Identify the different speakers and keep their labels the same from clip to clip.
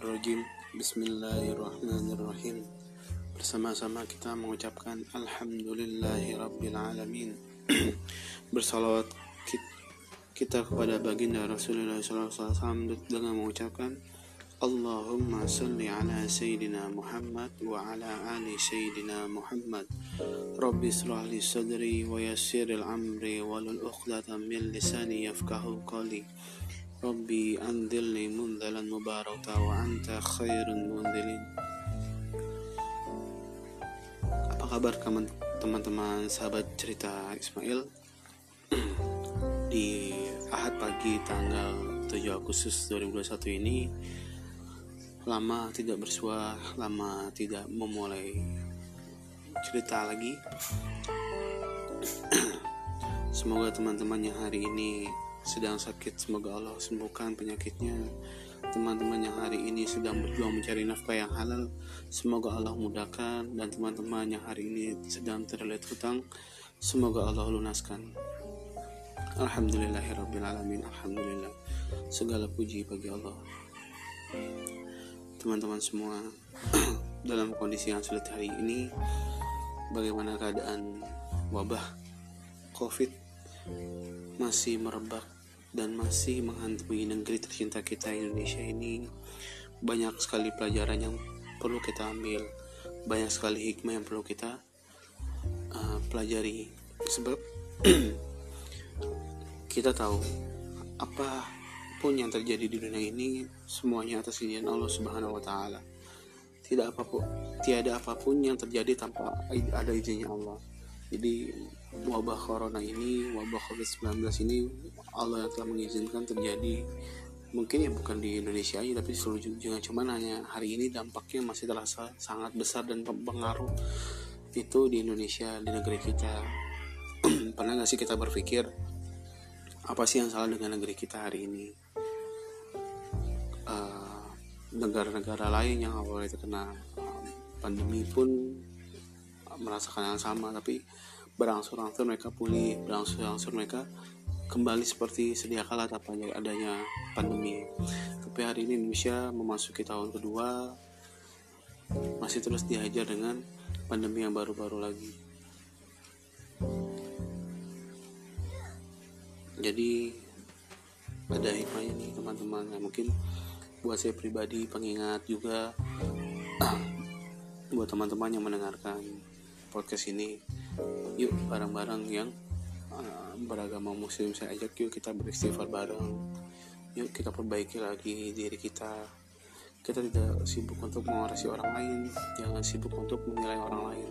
Speaker 1: rajim. Bismillahirrahmanirrahim. Bersama-sama kita mengucapkan alhamdulillahi rabbil alamin. Bersalawat kita kepada baginda Rasulullah SAW dengan mengucapkan Allahumma salli ala Sayyidina Muhammad wa ala ali Sayyidina Muhammad Rabbi israh li sadri wa yassir al-amri walul uqdatan min lisani yafkahu qali Anzilni munzalan mubaraka wa anta khairun munzilin Apa kabar teman-teman sahabat cerita Ismail Di Ahad pagi tanggal 7 Agustus 2021 ini lama tidak bersua, lama tidak memulai cerita lagi. Semoga teman-teman yang hari ini sedang sakit, semoga Allah sembuhkan penyakitnya. Teman-teman yang hari ini sedang berjuang mencari nafkah yang halal, semoga Allah mudahkan. Dan teman-teman yang hari ini sedang terlilit hutang, semoga Allah lunaskan. Alhamdulillahirrabbilalamin Alhamdulillah Segala puji bagi Allah teman-teman semua dalam kondisi yang sulit hari ini bagaimana keadaan wabah covid masih merebak dan masih menghantui negeri tercinta kita Indonesia ini banyak sekali pelajaran yang perlu kita ambil banyak sekali hikmah yang perlu kita uh, pelajari sebab kita tahu apa apa pun yang terjadi di dunia ini semuanya atas izin Allah Subhanahu wa taala. Tidak apa pun tiada apa pun yang terjadi tanpa ada izinnya Allah. Jadi wabah corona ini, wabah Covid-19 ini Allah telah mengizinkan terjadi. Mungkin ya bukan di Indonesia aja tapi seluruh dunia. Cuman hanya hari ini dampaknya masih terasa sangat besar dan pengaruh itu di Indonesia di negeri kita. Pernah nggak sih kita berpikir apa sih yang salah dengan negeri kita hari ini? Negara-negara lain yang awalnya terkena pandemi pun merasakan yang sama tapi berangsur-angsur mereka pulih berangsur-angsur mereka kembali seperti sedia kala tanpa adanya pandemi. Tapi hari ini Indonesia memasuki tahun kedua masih terus dihajar dengan pandemi yang baru-baru lagi. Jadi ada hikmahnya nih teman-teman. Ya mungkin buat saya pribadi pengingat juga buat teman-teman yang mendengarkan podcast ini. Yuk bareng-bareng yang uh, beragama muslim saya ajak yuk kita beristighfar bareng. Yuk kita perbaiki lagi diri kita. Kita tidak sibuk untuk mengorasi orang lain. Jangan sibuk untuk menilai orang lain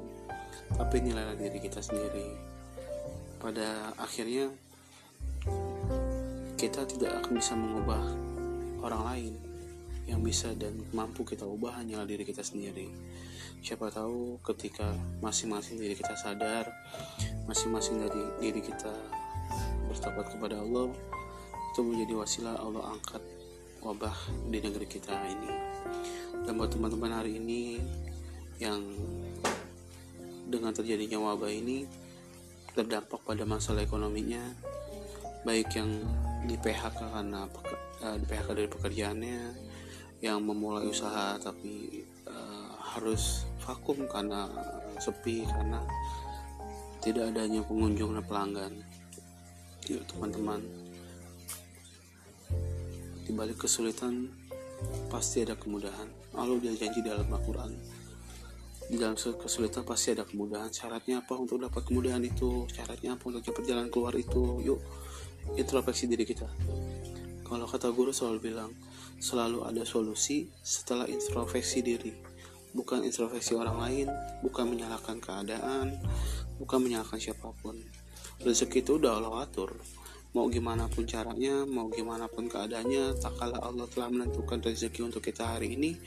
Speaker 1: tapi nilailah diri kita sendiri. Pada akhirnya kita tidak akan bisa mengubah orang lain. Yang bisa dan mampu kita ubah hanyalah diri kita sendiri. Siapa tahu ketika masing-masing diri kita sadar, masing-masing dari diri kita bertobat kepada Allah, itu menjadi wasilah Allah angkat wabah di negeri kita ini. Dan buat teman-teman hari ini yang dengan terjadinya wabah ini terdampak pada masalah ekonominya, baik yang di PHK karena eh, di PHK dari pekerjaannya yang memulai usaha tapi uh, harus vakum karena sepi karena tidak adanya pengunjung dan pelanggan. Yuk teman-teman. Di balik kesulitan pasti ada kemudahan. Allah udah janji dalam Al-Quran. Di dalam kesulitan pasti ada kemudahan. Syaratnya apa untuk dapat kemudahan itu? Syaratnya apa untuk dapat jalan keluar itu? Yuk introspeksi diri kita. Kalau kata guru selalu bilang selalu ada solusi setelah introspeksi diri bukan introspeksi orang lain bukan menyalahkan keadaan bukan menyalahkan siapa pun. Rezeki itu udah Allah atur. Mau gimana pun caranya mau gimana pun keadaannya tak kala Allah telah menentukan rezeki untuk kita hari ini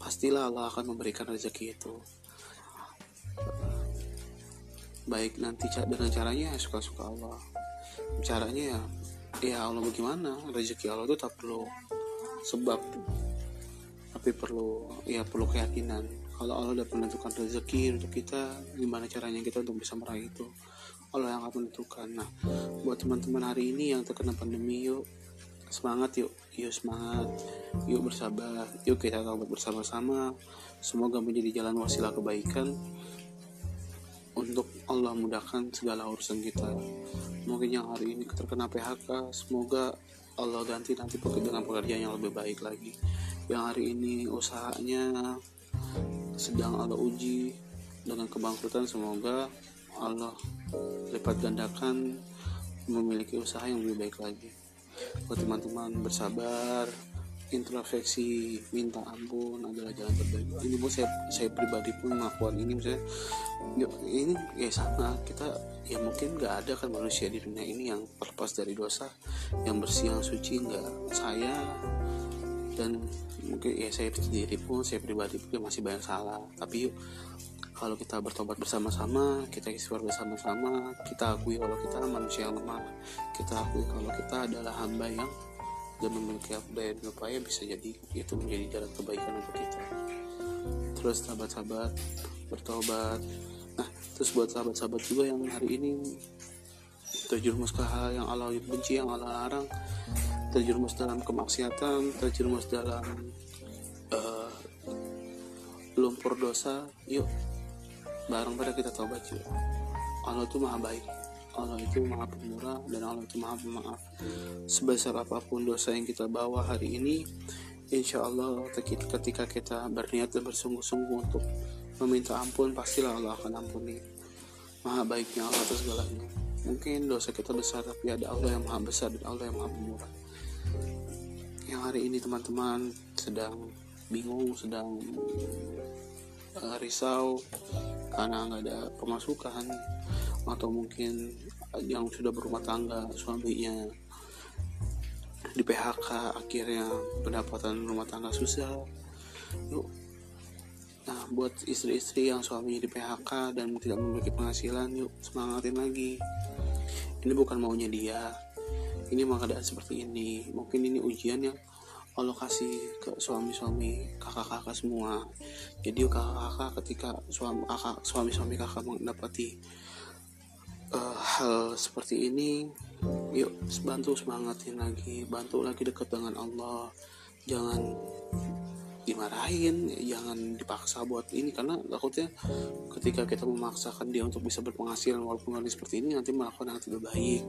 Speaker 1: pastilah Allah akan memberikan rezeki itu. Baik nanti dengan caranya ya suka-suka Allah. Caranya ya ya Allah bagaimana? Rezeki Allah itu tak perlu sebab tapi perlu ya perlu keyakinan. Kalau Allah udah menentukan rezeki untuk kita gimana caranya kita untuk bisa meraih itu? Allah yang akan menentukan. Nah buat teman-teman hari ini yang terkena pandemi yuk semangat yuk. Yuk semangat. Yuk bersabar. Yuk kita taubat bersama-sama. Semoga menjadi jalan wasilah kebaikan untuk Allah mudahkan segala urusan kita. Mungkin yang hari ini terkena PHK semoga Allah ganti nanti dengan pekerjaan yang lebih baik lagi yang hari ini usahanya sedang Allah uji dengan kebangkrutan. Semoga Allah lipat gandakan memiliki usaha yang lebih baik lagi. Buat teman-teman bersabar. Introspeksi minta ampun adalah jalan terbaik. Ini pun saya saya pribadi pun melakukan ini misalnya ini ya sama. Kita ya mungkin nggak ada kan manusia di dunia ini yang terlepas dari dosa yang bersih yang suci. Nggak saya dan mungkin ya saya sendiri pun saya pribadi pun masih banyak salah. Tapi yuk kalau kita bertobat bersama-sama kita istighfar bersama-sama kita akui kalau kita manusia yang lemah kita akui kalau kita adalah hamba yang dan memiliki daya upaya bisa jadi itu menjadi jalan kebaikan untuk kita. Terus sahabat-sahabat bertobat. Nah terus buat sahabat-sahabat juga yang hari ini terjerumus ke hal yang Allah benci yang Allah larang terjerumus dalam kemaksiatan terjerumus dalam uh, lumpur dosa yuk bareng pada kita tobat yuk. Allah itu maha baik. Allah itu maha pemurah dan Allah itu maha pemaaf. Sebesar apa pun dosa yang kita bawa hari ini insya Allah ketika kita berniat dan bersungguh-sungguh untuk meminta ampun pastilah Allah akan ampuni. Maha baiknya Allah atas segalanya. Mungkin dosa kita besar tapi ada Allah yang maha besar dan Allah yang maha pemurah yang hari ini teman-teman sedang bingung sedang uh, risau karena nggak ada pemasukan atau mungkin yang sudah berumah tangga suaminya di PHK akhirnya pendapatan rumah tangga susah. Yuk. Nah buat istri-istri yang suaminya di PHK dan tidak memiliki penghasilan yuk semangatin lagi. Ini bukan maunya dia ini memang keadaan seperti ini. Mungkin ini ujian yang Allah kasih ke suami-suami kakak-kakak semua. Jadi kakak-kakak ketika suami kakak suami-suami kakak mendapati uh, hal seperti ini yuk bantu semangatin lagi. Bantu lagi dekat dengan Allah. Jangan dimarahin jangan dipaksa buat ini. Karena takutnya ketika kita memaksakan dia untuk bisa berpenghasilan walaupun kondisi seperti ini nanti melakukan yang tidak baik.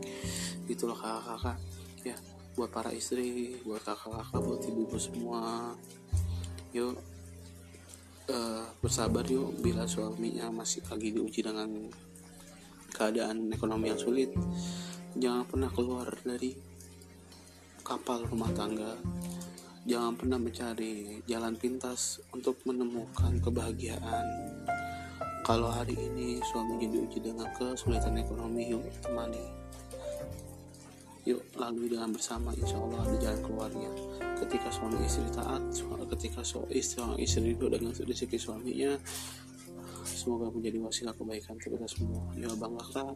Speaker 1: Itulah kakak-kakak. Ya buat para istri buat kakak-kakak buat ibu-ibu semua. Yuk uh, bersabar yuk. Bila suaminya masih lagi diuji dengan keadaan ekonomi yang sulit jangan pernah keluar dari kapal rumah tangga Jangan pernah mencari jalan pintas untuk menemukan kebahagiaan. Kalau hari ini suaminya diuji dengan kesulitan ekonomi, yuk temani. Yuk lalui dengan bersama, insya Allah ada jalan keluarnya. Ketika suami istri taat, ketika suami istri, istri itu dengan rezeki suaminya, semoga menjadi wasilah kebaikan untuk kita semua. Ya bang kakak,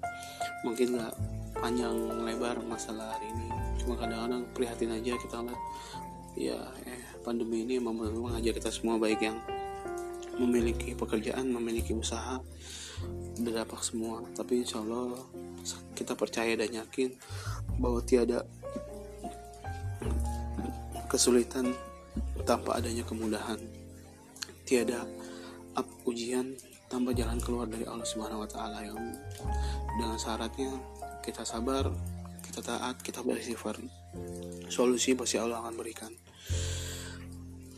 Speaker 1: mungkin nggak panjang lebar masalah hari ini, cuma kadang-kadang prihatin aja kita lihat ya eh, pandemi ini memang mengajar kita semua baik yang memiliki pekerjaan memiliki usaha berdampak semua. Tapi insya Allah kita percaya dan yakin bahwa tiada kesulitan tanpa adanya kemudahan. Tiada up ujian tanpa jalan keluar dari Allah Subhanahu wa taala yang dengan syaratnya kita sabar kita taat kita bersifat solusi pasti Allah akan berikan.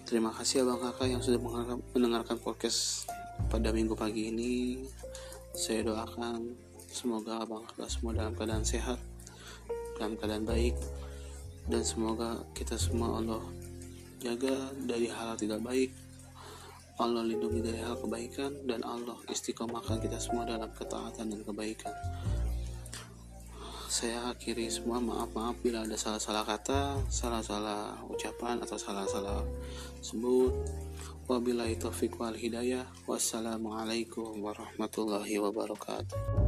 Speaker 1: Terima kasih abang kakak yang sudah mendengarkan podcast pada minggu pagi ini. Saya doakan semoga abang kakak semua dalam keadaan sehat dalam keadaan baik dan semoga kita semua Allah jaga dari hal, tidak baik. Allah lindungi dari hal kebaikan dan Allah istiqomahkan kita semua dalam ketaatan dan kebaikan saya akhiri semua maaf-maaf bila ada salah-salah kata, salah-salah ucapan atau salah-salah sebut. Wabillahi taufiq wal hidayah. Wassalamualaikum warahmatullahi wabarakatuh.